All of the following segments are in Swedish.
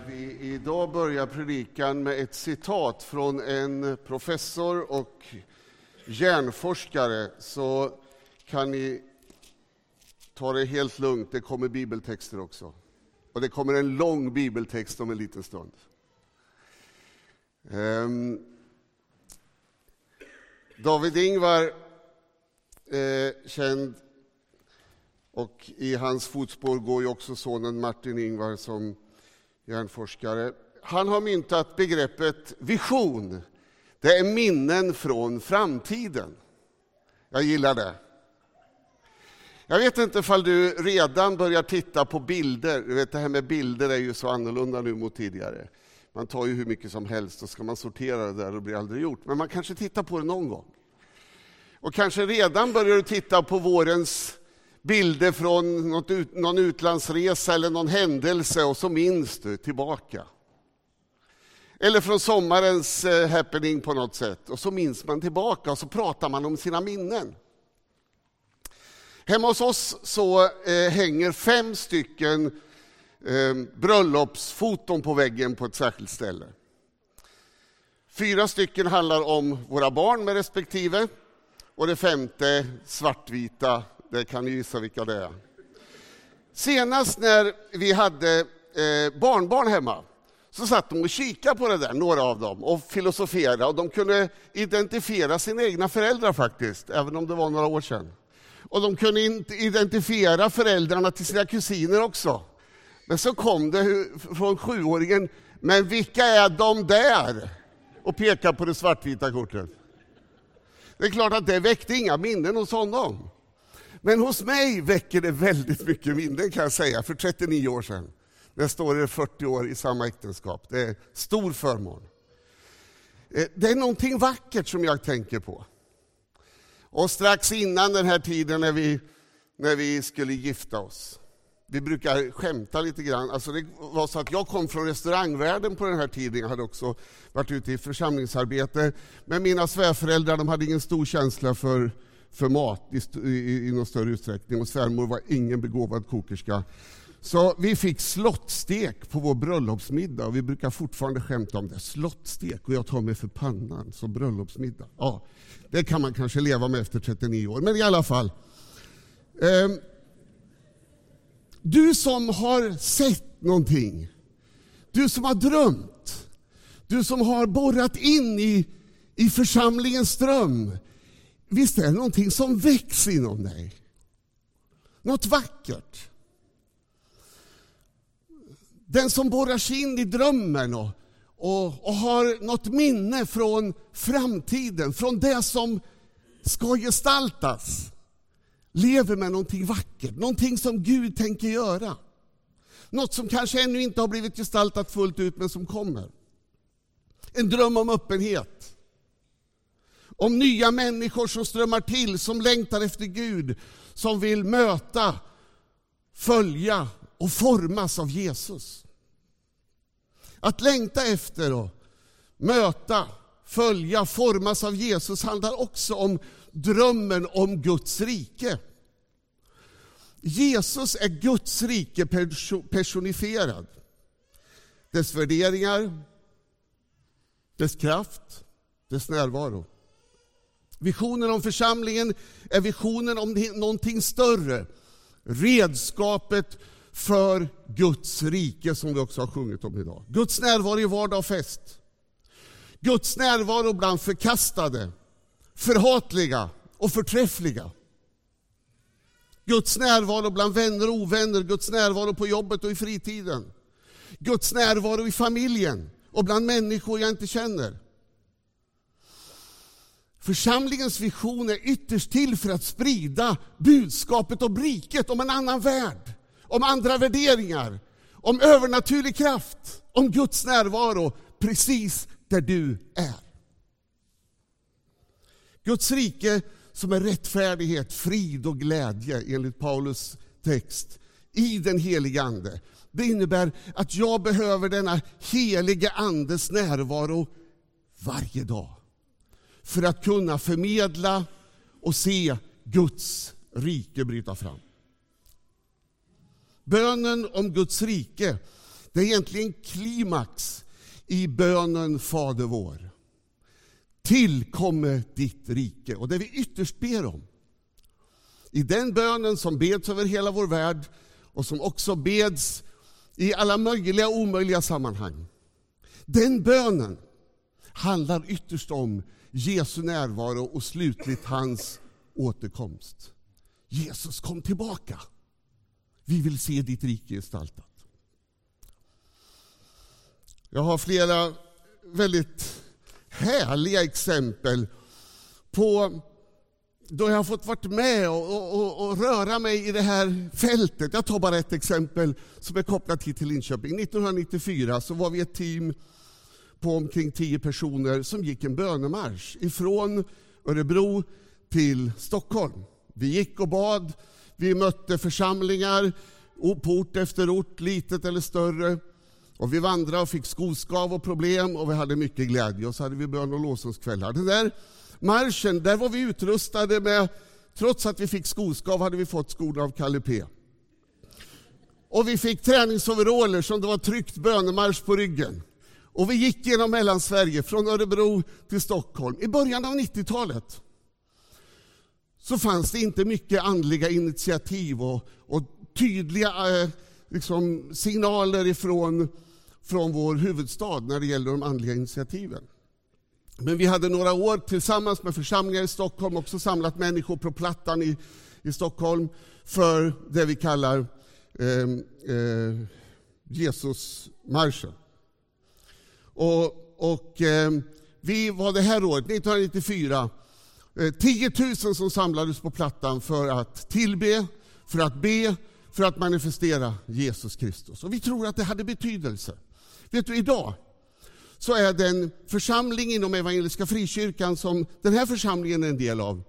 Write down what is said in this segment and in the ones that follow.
När vi idag börjar predikan med ett citat från en professor och hjärnforskare så kan ni ta det helt lugnt, det kommer bibeltexter också. Och det kommer en lång bibeltext om en liten stund. Um, David Ingvar, eh, känd, och i hans fotspår går ju också sonen Martin Ingvar som hjärnforskare. Han har myntat begreppet vision. Det är minnen från framtiden. Jag gillar det. Jag vet inte ifall du redan börjar titta på bilder. Du vet, det här med bilder är ju så annorlunda nu mot tidigare. Man tar ju hur mycket som helst och ska man sortera det där och det blir aldrig gjort. Men man kanske tittar på det någon gång. Och kanske redan börjar du titta på vårens bilder från något ut, någon utlandsresa eller någon händelse och så minns du tillbaka. Eller från sommarens eh, happening på något sätt och så minns man tillbaka och så pratar man om sina minnen. Hemma hos oss så eh, hänger fem stycken eh, bröllopsfoton på väggen på ett särskilt ställe. Fyra stycken handlar om våra barn med respektive och det femte svartvita det kan ni gissa vilka det är. Senast när vi hade eh, barnbarn hemma så satt de och kikade på det där, några av dem, och filosoferade. Och de kunde identifiera sina egna föräldrar faktiskt, även om det var några år sedan. Och de kunde identifiera föräldrarna till sina kusiner också. Men så kom det från sjuåringen, men vilka är de där? Och pekade på det svartvita kortet. Det är klart att det väckte inga minnen hos honom. Men hos mig väcker det väldigt mycket minnen kan jag säga, för 39 år sedan. Jag står i 40 år i samma äktenskap. Det är stor förmån. Eh, det är någonting vackert som jag tänker på. Och strax innan den här tiden när vi, när vi skulle gifta oss, vi brukar skämta lite grann. Alltså det var så att jag kom från restaurangvärlden på den här tiden. Jag hade också varit ute i församlingsarbete. Men mina svärföräldrar de hade ingen stor känsla för för mat i, i, i någon större utsträckning och svärmor var ingen begåvad kokerska. Så vi fick slottstek på vår bröllopsmiddag och vi brukar fortfarande skämta om det. Slottstek och jag tar mig för pannan som bröllopsmiddag. Ja, det kan man kanske leva med efter 39 år, men i alla fall. Ehm, du som har sett någonting, du som har drömt, du som har borrat in i, i församlingens dröm, Visst är det någonting som väcks inom dig? Något vackert. Den som borrar sig in i drömmen och, och, och har något minne från framtiden, från det som ska gestaltas, lever med någonting vackert, någonting som Gud tänker göra. Något som kanske ännu inte har blivit gestaltat fullt ut, men som kommer. En dröm om öppenhet om nya människor som strömmar till, som längtar efter Gud, som vill möta, följa och formas av Jesus. Att längta efter och möta, följa, formas av Jesus handlar också om drömmen om Guds rike. Jesus är Guds rike personifierad. Dess värderingar, dess kraft, dess närvaro. Visionen om församlingen är visionen om någonting större. Redskapet för Guds rike som vi också har sjungit om idag. Guds närvaro i vardag och fest. Guds närvaro bland förkastade, förhatliga och förträffliga. Guds närvaro bland vänner och ovänner, Guds närvaro på jobbet och i fritiden. Guds närvaro i familjen och bland människor jag inte känner. Församlingens vision är ytterst till för att sprida budskapet om riket, om en annan värld, om andra värderingar, om övernaturlig kraft, om Guds närvaro precis där du är. Guds rike som är rättfärdighet, frid och glädje enligt Paulus text i den helige Ande. Det innebär att jag behöver denna helige Andes närvaro varje dag för att kunna förmedla och se Guds rike bryta fram. Bönen om Guds rike Det är egentligen klimax i bönen Fader vår. Tillkomme ditt rike. Och det vi ytterst ber om. I den bönen som beds över hela vår värld och som också beds i alla möjliga och omöjliga sammanhang. Den bönen handlar ytterst om Jesu närvaro och slutligt hans återkomst. Jesus, kom tillbaka. Vi vill se ditt rike gestaltat. Jag har flera väldigt härliga exempel på då jag har fått vara med och, och, och, röra mig i det här fältet. Jag tar bara ett exempel som är kopplat hit till Linköping. 1994 så var vi ett team på omkring tio personer som gick en bönemarsch ifrån Örebro till Stockholm. Vi gick och bad, vi mötte församlingar på ort efter ort, litet eller större. Och vi vandrade och fick skoskav och problem och vi hade mycket glädje. Och så hade vi bön och lovsångskvällar. Den där marschen, där var vi utrustade med, trots att vi fick skoskav hade vi fått skorna av Kalle P. Och vi fick träningsoveraller som det var tryckt bönemarsch på ryggen. Och vi gick genom Mellansverige, från Örebro till Stockholm. I början av 90-talet så fanns det inte mycket andliga initiativ och, och tydliga eh, liksom, signaler ifrån från vår huvudstad när det gäller de andliga initiativen. Men vi hade några år tillsammans med församlingar i Stockholm också samlat människor på Plattan i, i Stockholm för det vi kallar eh, eh, Jesusmarschen. Och, och eh, vi var det här året, 1994, 10 000 som samlades på Plattan för att tillbe, för att be, för att manifestera Jesus Kristus. Och vi tror att det hade betydelse. Vet du, idag så är det en församling inom Evangeliska Frikyrkan som den här församlingen är en del av.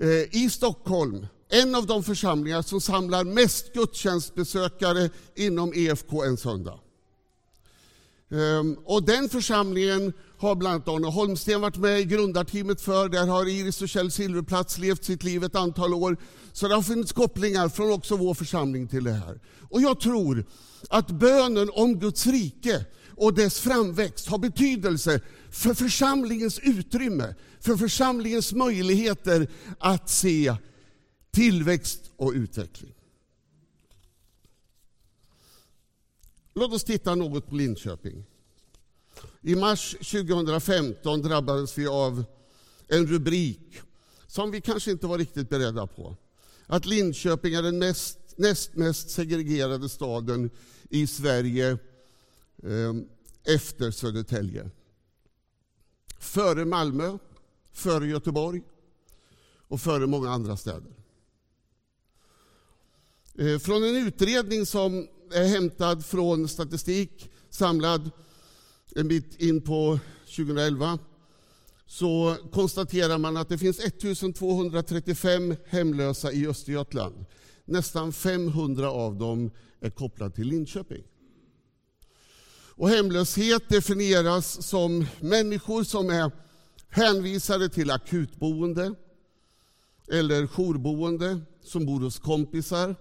Eh, I Stockholm, en av de församlingar som samlar mest gudstjänstbesökare inom EFK en söndag. Ehm, och den församlingen har bland annat Arne Holmsten varit med i grundarteamet för. Där har Iris och Kjell Silverplats levt sitt liv ett antal år. Så det har funnits kopplingar från också vår församling till det här. Och jag tror att bönen om Guds rike och dess framväxt har betydelse för församlingens utrymme, för församlingens möjligheter att se tillväxt och utveckling. Låt oss titta något på Linköping. I mars 2015 drabbades vi av en rubrik som vi kanske inte var riktigt beredda på. Att Linköping är den mest, näst mest segregerade staden i Sverige eh, efter Södertälje. Före Malmö, före Göteborg och före många andra städer. Eh, från en utredning som är hämtad från statistik samlad en bit in på 2011 så konstaterar man att det finns 1235 hemlösa i Östergötland. Nästan 500 av dem är kopplade till Linköping. Och hemlöshet definieras som människor som är hänvisade till akutboende eller jourboende, som bor hos kompisar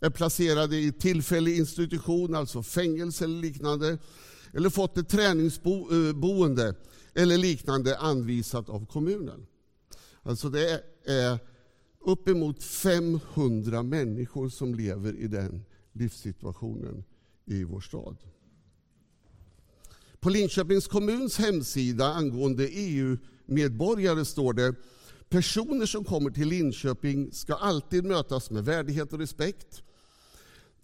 är placerade i tillfällig institution, alltså fängelse eller liknande, eller fått ett träningsboende eh, eller liknande anvisat av kommunen. Alltså det är uppemot 500 människor som lever i den livssituationen i vår stad. På Linköpings kommuns hemsida angående EU-medborgare står det Personer som kommer till Linköping ska alltid mötas med värdighet och respekt.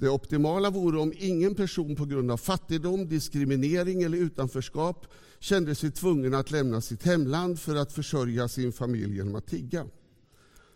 Det optimala vore om ingen person på grund av fattigdom, diskriminering eller utanförskap kände sig tvungen att lämna sitt hemland för att försörja sin familj genom att tigga.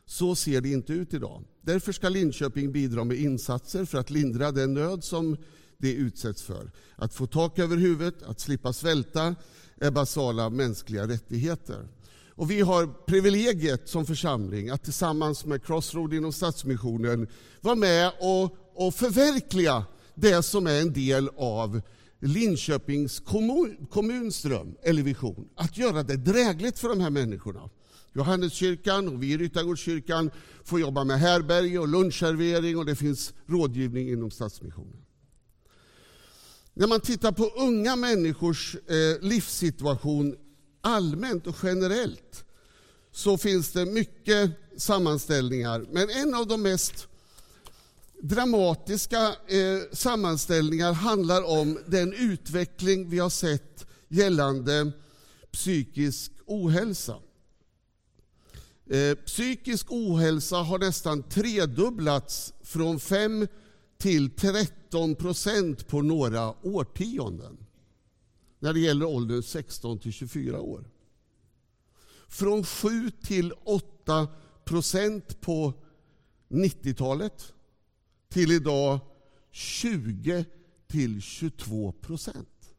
Så ser det inte ut idag. Därför ska Linköping bidra med insatser för att lindra den nöd som de utsätts för. Att få tak över huvudet, att slippa svälta är basala mänskliga rättigheter. Och vi har privilegiet som församling att tillsammans med Crossroad inom Stadsmissionen vara med och, och förverkliga det som är en del av Linköpings kommun, kommuns dröm eller vision. Att göra det drägligt för de här människorna. Johanneskyrkan och vi i Ryttargårdskyrkan får jobba med härberge och lunchservering och det finns rådgivning inom Stadsmissionen. När man tittar på unga människors eh, livssituation allmänt och generellt så finns det mycket sammanställningar. Men en av de mest dramatiska eh, sammanställningar handlar om den utveckling vi har sett gällande psykisk ohälsa. Eh, psykisk ohälsa har nästan tredubblats från 5 till 13 procent på några årtionden när det gäller åldern 16 till 24 år. Från 7 till 8 procent på 90-talet till idag 20 till 22 procent.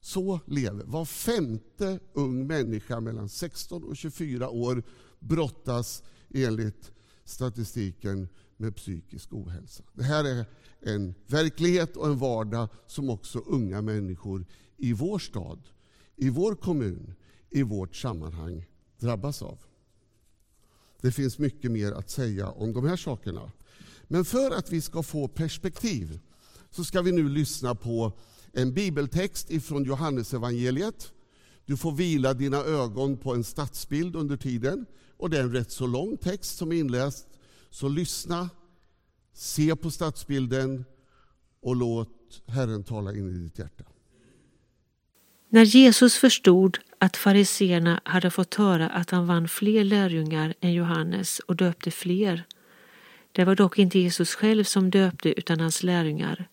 Så lever var femte ung människa mellan 16 och 24 år brottas enligt statistiken med psykisk ohälsa. Det här är en verklighet och en vardag som också unga människor i vår stad, i vår kommun, i vårt sammanhang drabbas av. Det finns mycket mer att säga om de här sakerna. Men för att vi ska få perspektiv så ska vi nu lyssna på en bibeltext ifrån Johannesevangeliet. Du får vila dina ögon på en stadsbild under tiden. Och Det är en rätt så lång text som är inläst. Så lyssna, se på stadsbilden och låt Herren tala in i ditt hjärta. När Jesus förstod att fariseerna hade fått höra att han vann fler lärjungar än Johannes och döpte fler, det var dock inte Jesus själv som döpte utan hans lärjungar,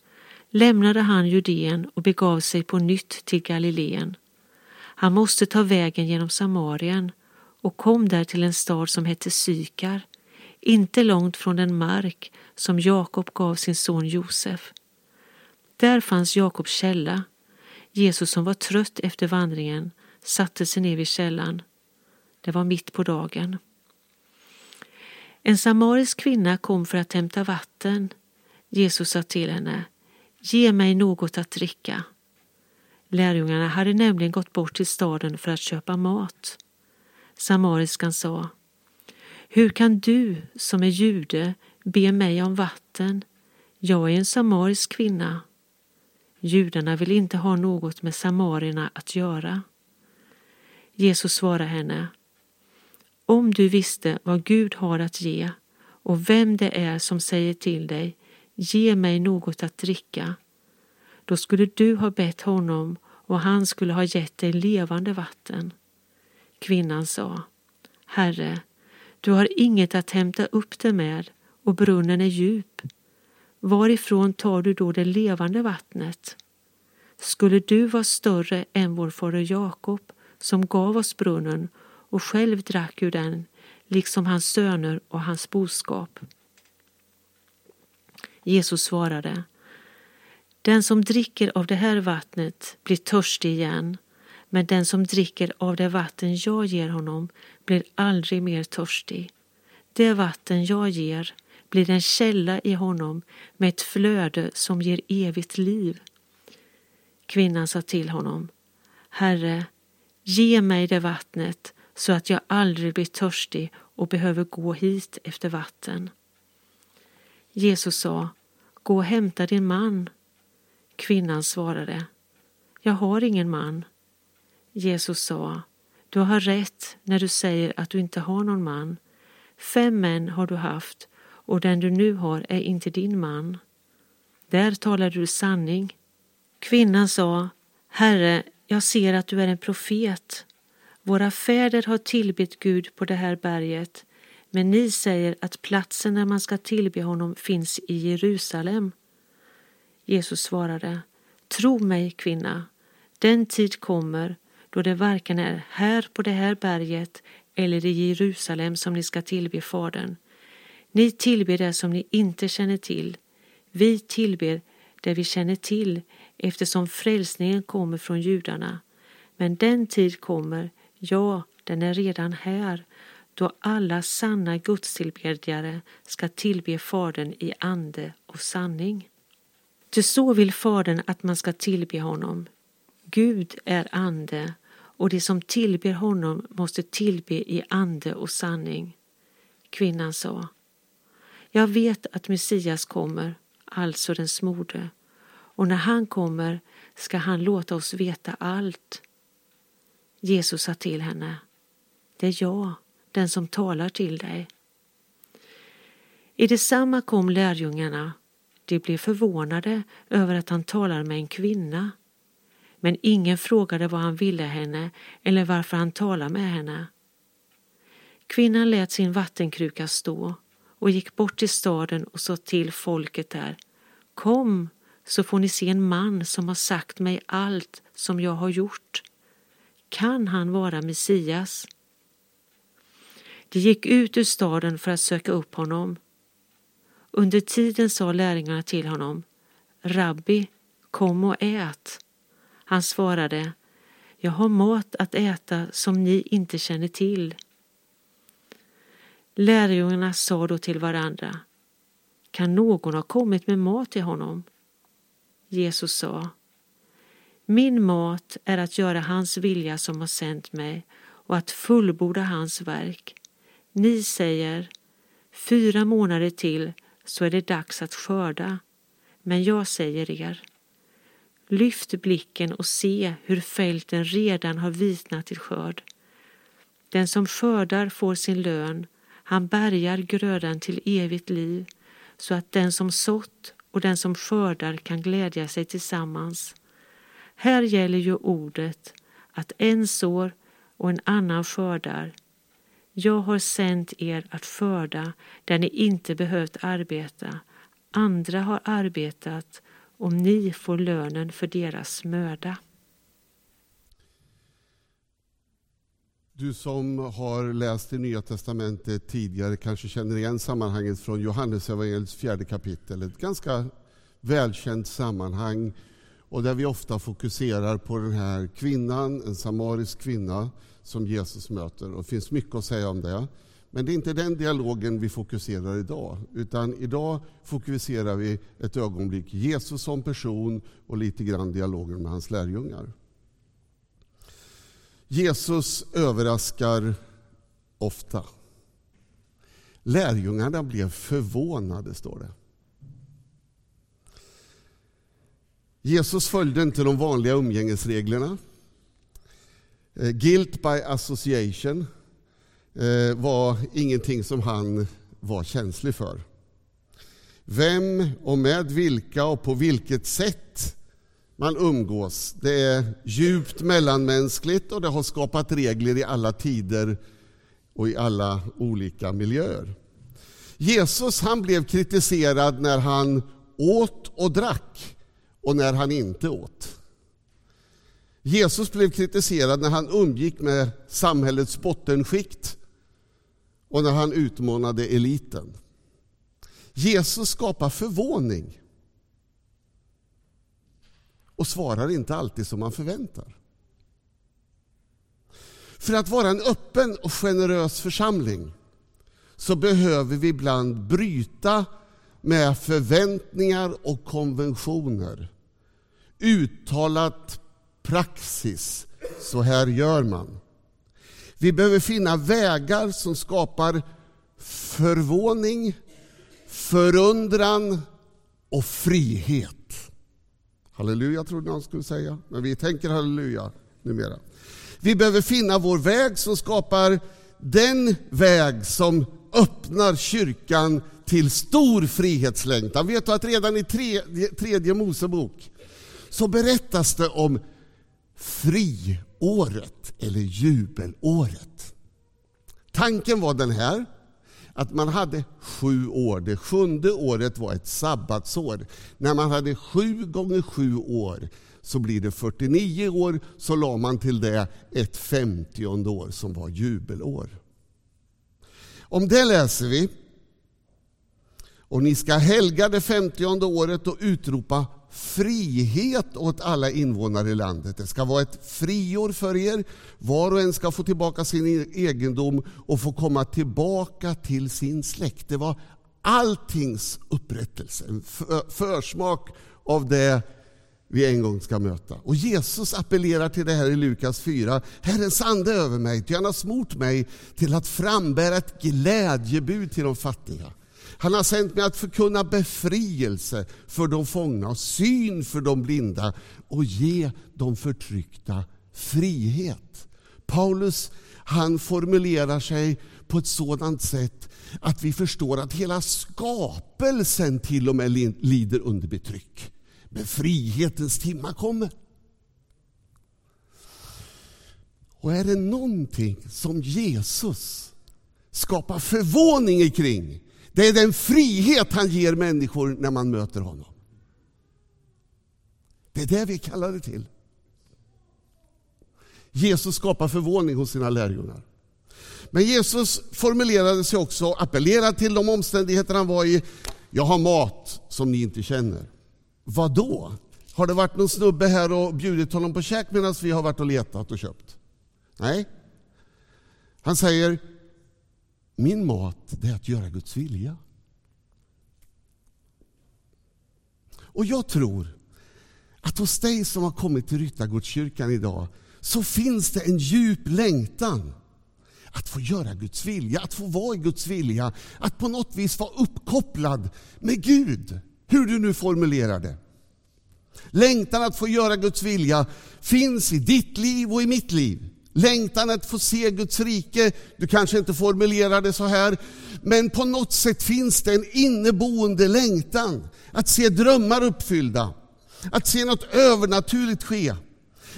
lämnade han Judeen och begav sig på nytt till Galileen. Han måste ta vägen genom Samarien och kom där till en stad som hette Sykar, inte långt från den mark som Jakob gav sin son Josef. Där fanns Jakobs källa. Jesus som var trött efter vandringen satte sig ner vid källan. Det var mitt på dagen. En samarisk kvinna kom för att hämta vatten. Jesus sa till henne, ge mig något att dricka. Lärjungarna hade nämligen gått bort till staden för att köpa mat. Samariskan sa, hur kan du som är jude be mig om vatten? Jag är en samarisk kvinna. Judarna vill inte ha något med samarierna att göra. Jesus svarade henne, om du visste vad Gud har att ge och vem det är som säger till dig, ge mig något att dricka, då skulle du ha bett honom och han skulle ha gett dig levande vatten. Kvinnan sa, Herre, du har inget att hämta upp det med och brunnen är djup. Varifrån tar du då det levande vattnet? Skulle du vara större än vår fader Jakob som gav oss brunnen och själv drack ur den, liksom hans söner och hans boskap. Jesus svarade, den som dricker av det här vattnet blir törstig igen, men den som dricker av det vatten jag ger honom blir aldrig mer törstig. Det vatten jag ger blir en källa i honom med ett flöde som ger evigt liv. Kvinnan sa till honom, Herre, ge mig det vattnet så att jag aldrig blir törstig och behöver gå hit efter vatten. Jesus sa, gå och hämta din man. Kvinnan svarade, jag har ingen man. Jesus sa, du har rätt när du säger att du inte har någon man. Fem män har du haft och den du nu har är inte din man. Där talade du sanning. Kvinnan sa, Herre, jag ser att du är en profet. Våra fäder har tillbett Gud på det här berget, men ni säger att platsen där man ska tillbe honom finns i Jerusalem. Jesus svarade, Tro mig, kvinna, den tid kommer då det varken är här på det här berget eller i Jerusalem som ni ska tillbe Fadern. Ni tillber det som ni inte känner till. Vi tillber det vi känner till eftersom frälsningen kommer från judarna. Men den tid kommer Ja, den är redan här då alla sanna gudstillbedjare ska tillbe Fadern i ande och sanning. Ty så vill Fadern att man ska tillbe honom. Gud är ande och de som tillber honom måste tillbe i ande och sanning. Kvinnan sa, jag vet att Messias kommer, alltså den smorde, och när han kommer ska han låta oss veta allt. Jesus sa till henne, det är jag, den som talar till dig. I detsamma kom lärjungarna. De blev förvånade över att han talade med en kvinna. Men ingen frågade vad han ville henne eller varför han talade med henne. Kvinnan lät sin vattenkruka stå och gick bort till staden och sa till folket där. Kom, så får ni se en man som har sagt mig allt som jag har gjort. Kan han vara Messias? De gick ut ur staden för att söka upp honom. Under tiden sa lärjungarna till honom, Rabbi, kom och ät. Han svarade, jag har mat att äta som ni inte känner till. Lärjungarna sa då till varandra, kan någon ha kommit med mat till honom? Jesus sa, min mat är att göra hans vilja som har sänt mig och att fullborda hans verk. Ni säger, fyra månader till så är det dags att skörda. Men jag säger er, lyft blicken och se hur fälten redan har vitnat till skörd. Den som skördar får sin lön, han bärgar grödan till evigt liv, så att den som sått och den som skördar kan glädja sig tillsammans. Här gäller ju ordet att en sår och en annan skördar. Jag har sänt er att skörda där ni inte behövt arbeta. Andra har arbetat och ni får lönen för deras möda. Du som har läst det Nya Testamentet tidigare kanske känner igen sammanhanget från Johannesevangeliets fjärde kapitel. Ett ganska välkänt sammanhang och där vi ofta fokuserar på den här kvinnan, en samarisk kvinna som Jesus möter. Och det finns mycket att säga om det. Men det är inte den dialogen vi fokuserar idag. Utan idag fokuserar vi ett ögonblick Jesus som person och lite grann dialogen med hans lärjungar. Jesus överraskar ofta. Lärjungarna blev förvånade, står det. Jesus följde inte de vanliga umgängesreglerna. Eh, guilt by association eh, var ingenting som han var känslig för. Vem och med vilka och på vilket sätt man umgås, det är djupt mellanmänskligt och det har skapat regler i alla tider och i alla olika miljöer. Jesus han blev kritiserad när han åt och drack och när han inte åt. Jesus blev kritiserad när han umgick med samhällets bottenskikt och när han utmanade eliten. Jesus skapar förvåning och svarar inte alltid som man förväntar. För att vara en öppen och generös församling så behöver vi ibland bryta med förväntningar och konventioner. Uttalat praxis. Så här gör man. Vi behöver finna vägar som skapar förvåning, förundran och frihet. Halleluja trodde någon skulle säga, men vi tänker halleluja numera. Vi behöver finna vår väg som skapar den väg som öppnar kyrkan till stor frihetslängtan. Vet du att redan i tredje, tredje Mosebok så berättas det om friåret eller jubelåret. Tanken var den här, att man hade sju år. Det sjunde året var ett sabbatsår. När man hade sju gånger sju år så blir det 49 år, så la man till det ett femtionde år som var jubelår. Om det läser vi. Och ni ska helga det femtionde året och utropa frihet åt alla invånare i landet. Det ska vara ett friår för er. Var och en ska få tillbaka sin e- egendom och få komma tillbaka till sin släkt. Det var alltings upprättelse, en försmak av det vi en gång ska möta. Och Jesus appellerar till det här i Lukas 4. Herrens ande över mig, ty han har smort mig till att frambära ett glädjebud till de fattiga han har sänt mig att förkunna befrielse för de fångna och syn för de blinda och ge de förtryckta frihet. Paulus han formulerar sig på ett sådant sätt att vi förstår att hela skapelsen till och med lider under betryck. Men frihetens timma kommer. Och är det någonting som Jesus skapar förvåning kring, det är den frihet han ger människor när man möter honom. Det är det vi kallar det till. Jesus skapar förvåning hos sina lärjungar. Men Jesus formulerade sig också, appellerade till de omständigheter han var i. Jag har mat som ni inte känner. Vad då? Har det varit någon snubbe här och bjudit honom på käk medan vi har varit och letat och köpt? Nej. Han säger, min mat det är att göra Guds vilja. Och jag tror att hos dig som har kommit till Ryttargårdskyrkan idag så finns det en djup längtan att få göra Guds vilja, att få vara i Guds vilja, att på något vis vara uppkopplad med Gud, hur du nu formulerar det. Längtan att få göra Guds vilja finns i ditt liv och i mitt liv. Längtan att få se Guds rike, du kanske inte formulerar det så här, men på något sätt finns det en inneboende längtan att se drömmar uppfyllda, att se något övernaturligt ske,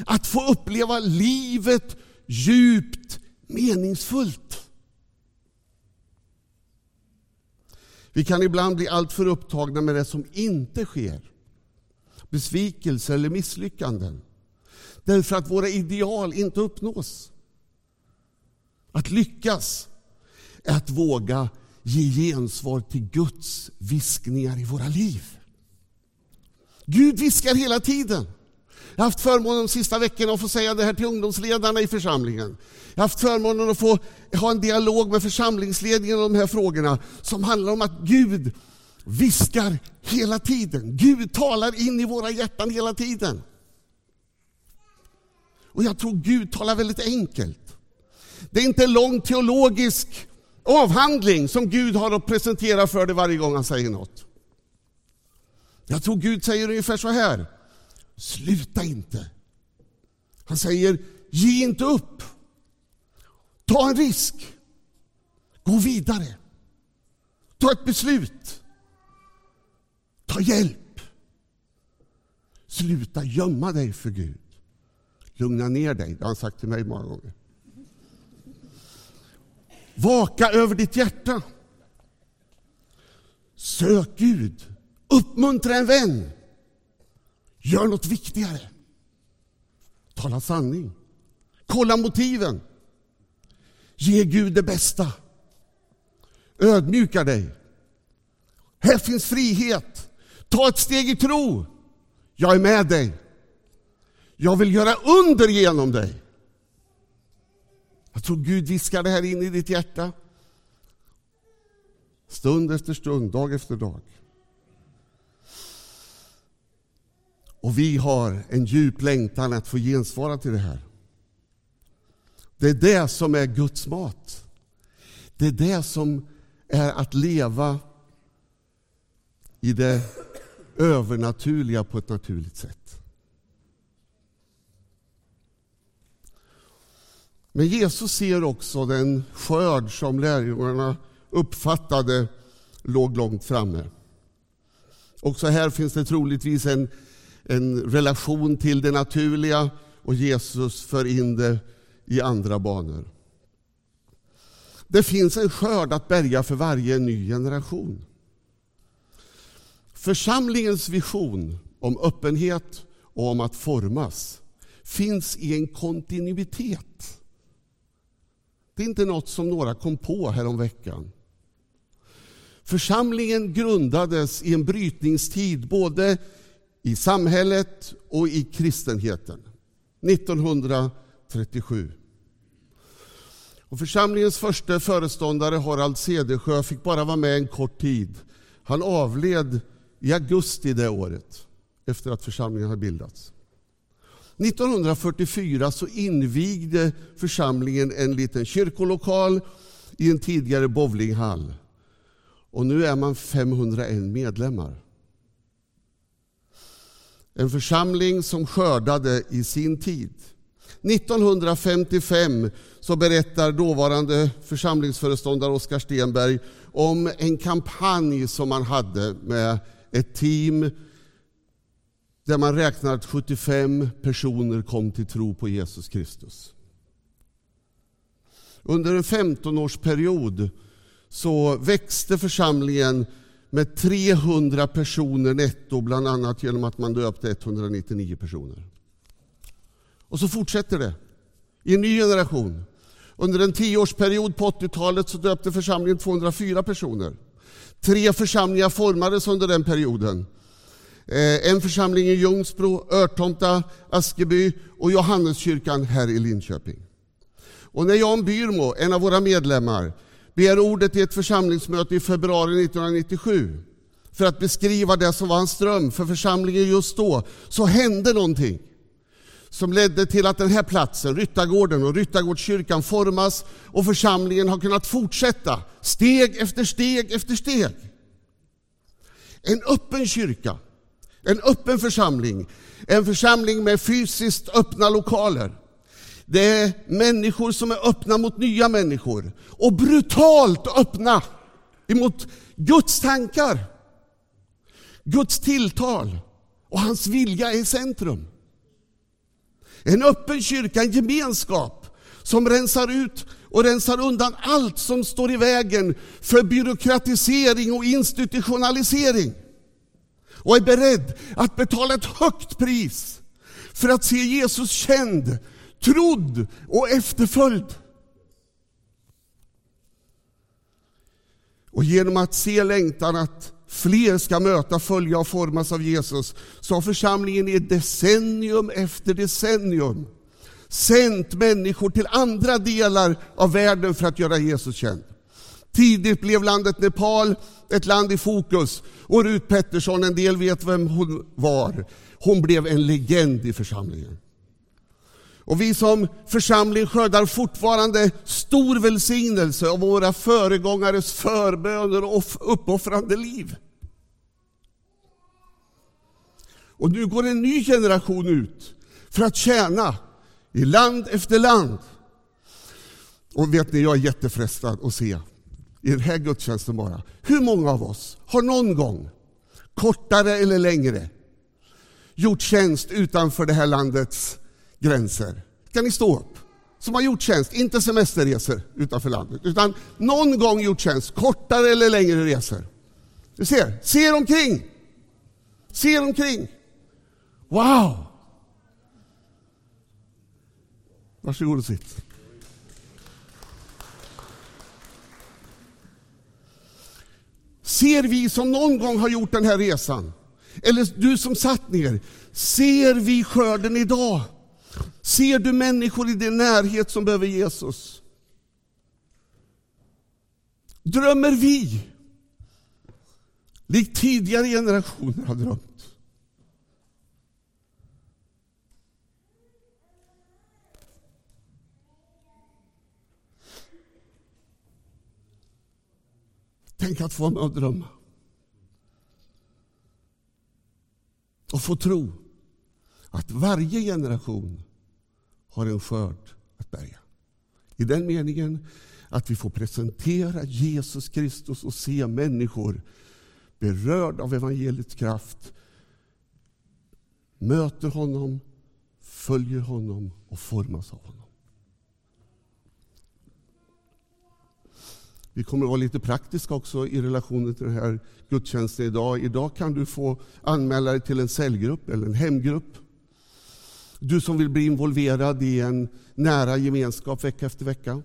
att få uppleva livet djupt meningsfullt. Vi kan ibland bli alltför upptagna med det som inte sker. Besvikelse eller misslyckanden. Därför att våra ideal inte uppnås. Att lyckas är att våga ge gensvar till Guds viskningar i våra liv. Gud viskar hela tiden. Jag har haft förmånen de sista veckorna att få säga det här till ungdomsledarna i församlingen. Jag har haft förmånen att få ha en dialog med församlingsledningen om de här frågorna som handlar om att Gud viskar hela tiden. Gud talar in i våra hjärtan hela tiden. Och jag tror Gud talar väldigt enkelt. Det är inte en lång teologisk avhandling som Gud har att presentera för dig varje gång han säger något. Jag tror Gud säger ungefär så här. Sluta inte. Han säger, ge inte upp. Ta en risk. Gå vidare. Ta ett beslut. Ta hjälp. Sluta gömma dig för Gud. Lugna ner dig, det har han sagt till mig många gånger. Vaka över ditt hjärta. Sök Gud. Uppmuntra en vän. Gör något viktigare. Tala sanning. Kolla motiven. Ge Gud det bästa. Ödmjuka dig. Här finns frihet. Ta ett steg i tro. Jag är med dig. Jag vill göra under genom dig. Jag tror Gud viskar det här in i ditt hjärta. Stund efter stund, dag efter dag. Och vi har en djup längtan att få gensvara till det här. Det är det som är Guds mat. Det är det som är att leva i det övernaturliga på ett naturligt sätt. Men Jesus ser också den skörd som lärjungarna uppfattade låg långt framme. Också här finns det troligtvis en en relation till det naturliga och Jesus för in det i andra banor. Det finns en skörd att bärga för varje ny generation. Församlingens vision om öppenhet och om att formas finns i en kontinuitet. Det är inte något som några kom på häromveckan. Församlingen grundades i en brytningstid både i samhället och i kristenheten. 1937. Och församlingens första föreståndare Harald Cedersjö fick bara vara med en kort tid. Han avled i augusti det året, efter att församlingen hade bildats. 1944 så invigde församlingen en liten kyrkolokal i en tidigare bowlinghall. Och nu är man 501 medlemmar. En församling som skördade i sin tid. 1955 så berättar dåvarande församlingsföreståndare Oskar Stenberg om en kampanj som man hade med ett team där man räknar att 75 personer kom till tro på Jesus Kristus. Under en 15-årsperiod så växte församlingen med 300 personer netto, bland annat genom att man döpte 199 personer. Och så fortsätter det i en ny generation. Under en tioårsperiod på 80-talet så döpte församlingen 204 personer. Tre församlingar formades under den perioden. Eh, en församling i Ljungsbro, Örtomta, Askeby och Johanneskyrkan här i Linköping. Och när Jan Byrmo, en av våra medlemmar, begär ordet i ett församlingsmöte i februari 1997 för att beskriva det som var hans dröm för församlingen just då, så hände någonting som ledde till att den här platsen, Ryttargården och Ryttargårdskyrkan formas och församlingen har kunnat fortsätta steg efter steg efter steg. En öppen kyrka, en öppen församling, en församling med fysiskt öppna lokaler. Det är människor som är öppna mot nya människor och brutalt öppna emot Guds tankar, Guds tilltal och hans vilja är i centrum. En öppen kyrka, en gemenskap som rensar ut och rensar undan allt som står i vägen för byråkratisering och institutionalisering. Och är beredd att betala ett högt pris för att se Jesus känd, trodd och efterföljd. Och genom att se längtan att fler ska möta, följa och formas av Jesus, så har församlingen i decennium efter decennium sänt människor till andra delar av världen för att göra Jesus känd. Tidigt blev landet Nepal ett land i fokus och Rut Pettersson, en del vet vem hon var, hon blev en legend i församlingen. Och vi som församling skördar fortfarande stor välsignelse av våra föregångares förböner och uppoffrande liv. Och nu går en ny generation ut för att tjäna i land efter land. Och vet ni, jag är jättefrestad att se i den här gudstjänsten bara, hur många av oss har någon gång, kortare eller längre, gjort tjänst utanför det här landets gränser. Kan ni stå upp? Som har gjort tjänst, inte semesterresor utanför landet, utan någon gång gjort tjänst, kortare eller längre resor. Du ser, se er omkring. Se er omkring. Wow! Varsågod och sitt. Ser vi som någon gång har gjort den här resan, eller du som satt ner, ser vi skörden idag? Ser du människor i din närhet som behöver Jesus? Drömmer vi, likt tidigare generationer har drömt? Tänk att få vara med och drömma. Och få tro att varje generation har en skörd att bärga. I den meningen att vi får presentera Jesus Kristus och se människor berörda av evangeliets kraft, möter honom, följer honom och formas av honom. Vi kommer att vara lite praktiska också i relation till den här gudstjänsten idag. Idag kan du få anmäla dig till en cellgrupp eller en hemgrupp. Du som vill bli involverad i en nära gemenskap vecka efter vecka.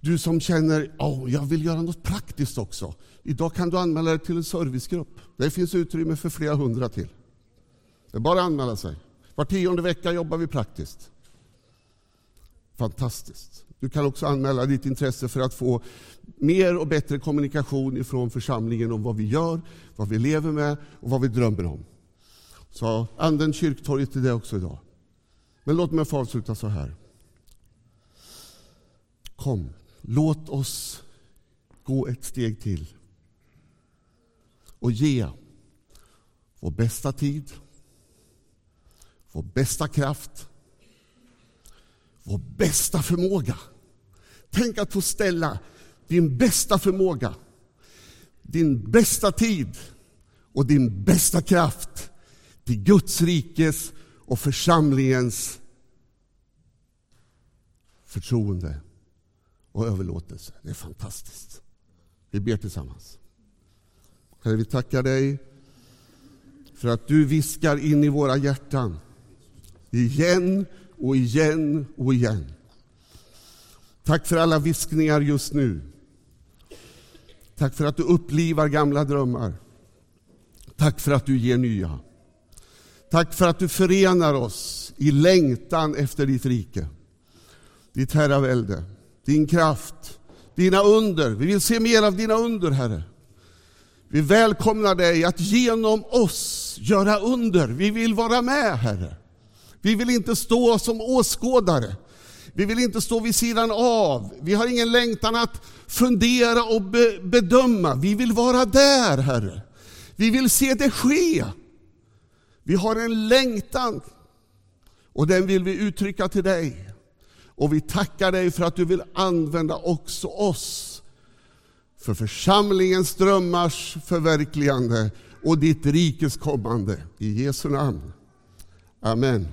Du som känner att oh, jag vill göra något praktiskt också. Idag kan du anmäla dig till en servicegrupp. Det finns utrymme för flera hundra till. Det är bara att anmäla sig. Var tionde vecka jobbar vi praktiskt. Fantastiskt. Du kan också anmäla ditt intresse för att få mer och bättre kommunikation ifrån församlingen om vad vi gör, vad vi lever med och vad vi drömmer om. Så använd kyrktorget till det också idag. Men låt mig få avsluta så här. Kom, låt oss gå ett steg till och ge vår bästa tid, vår bästa kraft, vår bästa förmåga. Tänk att få ställa din bästa förmåga, din bästa tid och din bästa kraft till Guds rikes och församlingens förtroende och överlåtelse. Det är fantastiskt. Vi ber tillsammans. Herre, vi tackar dig för att du viskar in i våra hjärtan igen och igen och igen. Tack för alla viskningar just nu. Tack för att du upplivar gamla drömmar. Tack för att du ger nya. Tack för att du förenar oss i längtan efter ditt rike, ditt herravälde, din kraft, dina under. Vi vill se mer av dina under, Herre. Vi välkomnar dig att genom oss göra under. Vi vill vara med, Herre. Vi vill inte stå som åskådare. Vi vill inte stå vid sidan av. Vi har ingen längtan att fundera och be bedöma. Vi vill vara där, Herre. Vi vill se det ske. Vi har en längtan och den vill vi uttrycka till dig. Och vi tackar dig för att du vill använda också oss för församlingens drömmars förverkligande och ditt rikes kommande. I Jesu namn. Amen.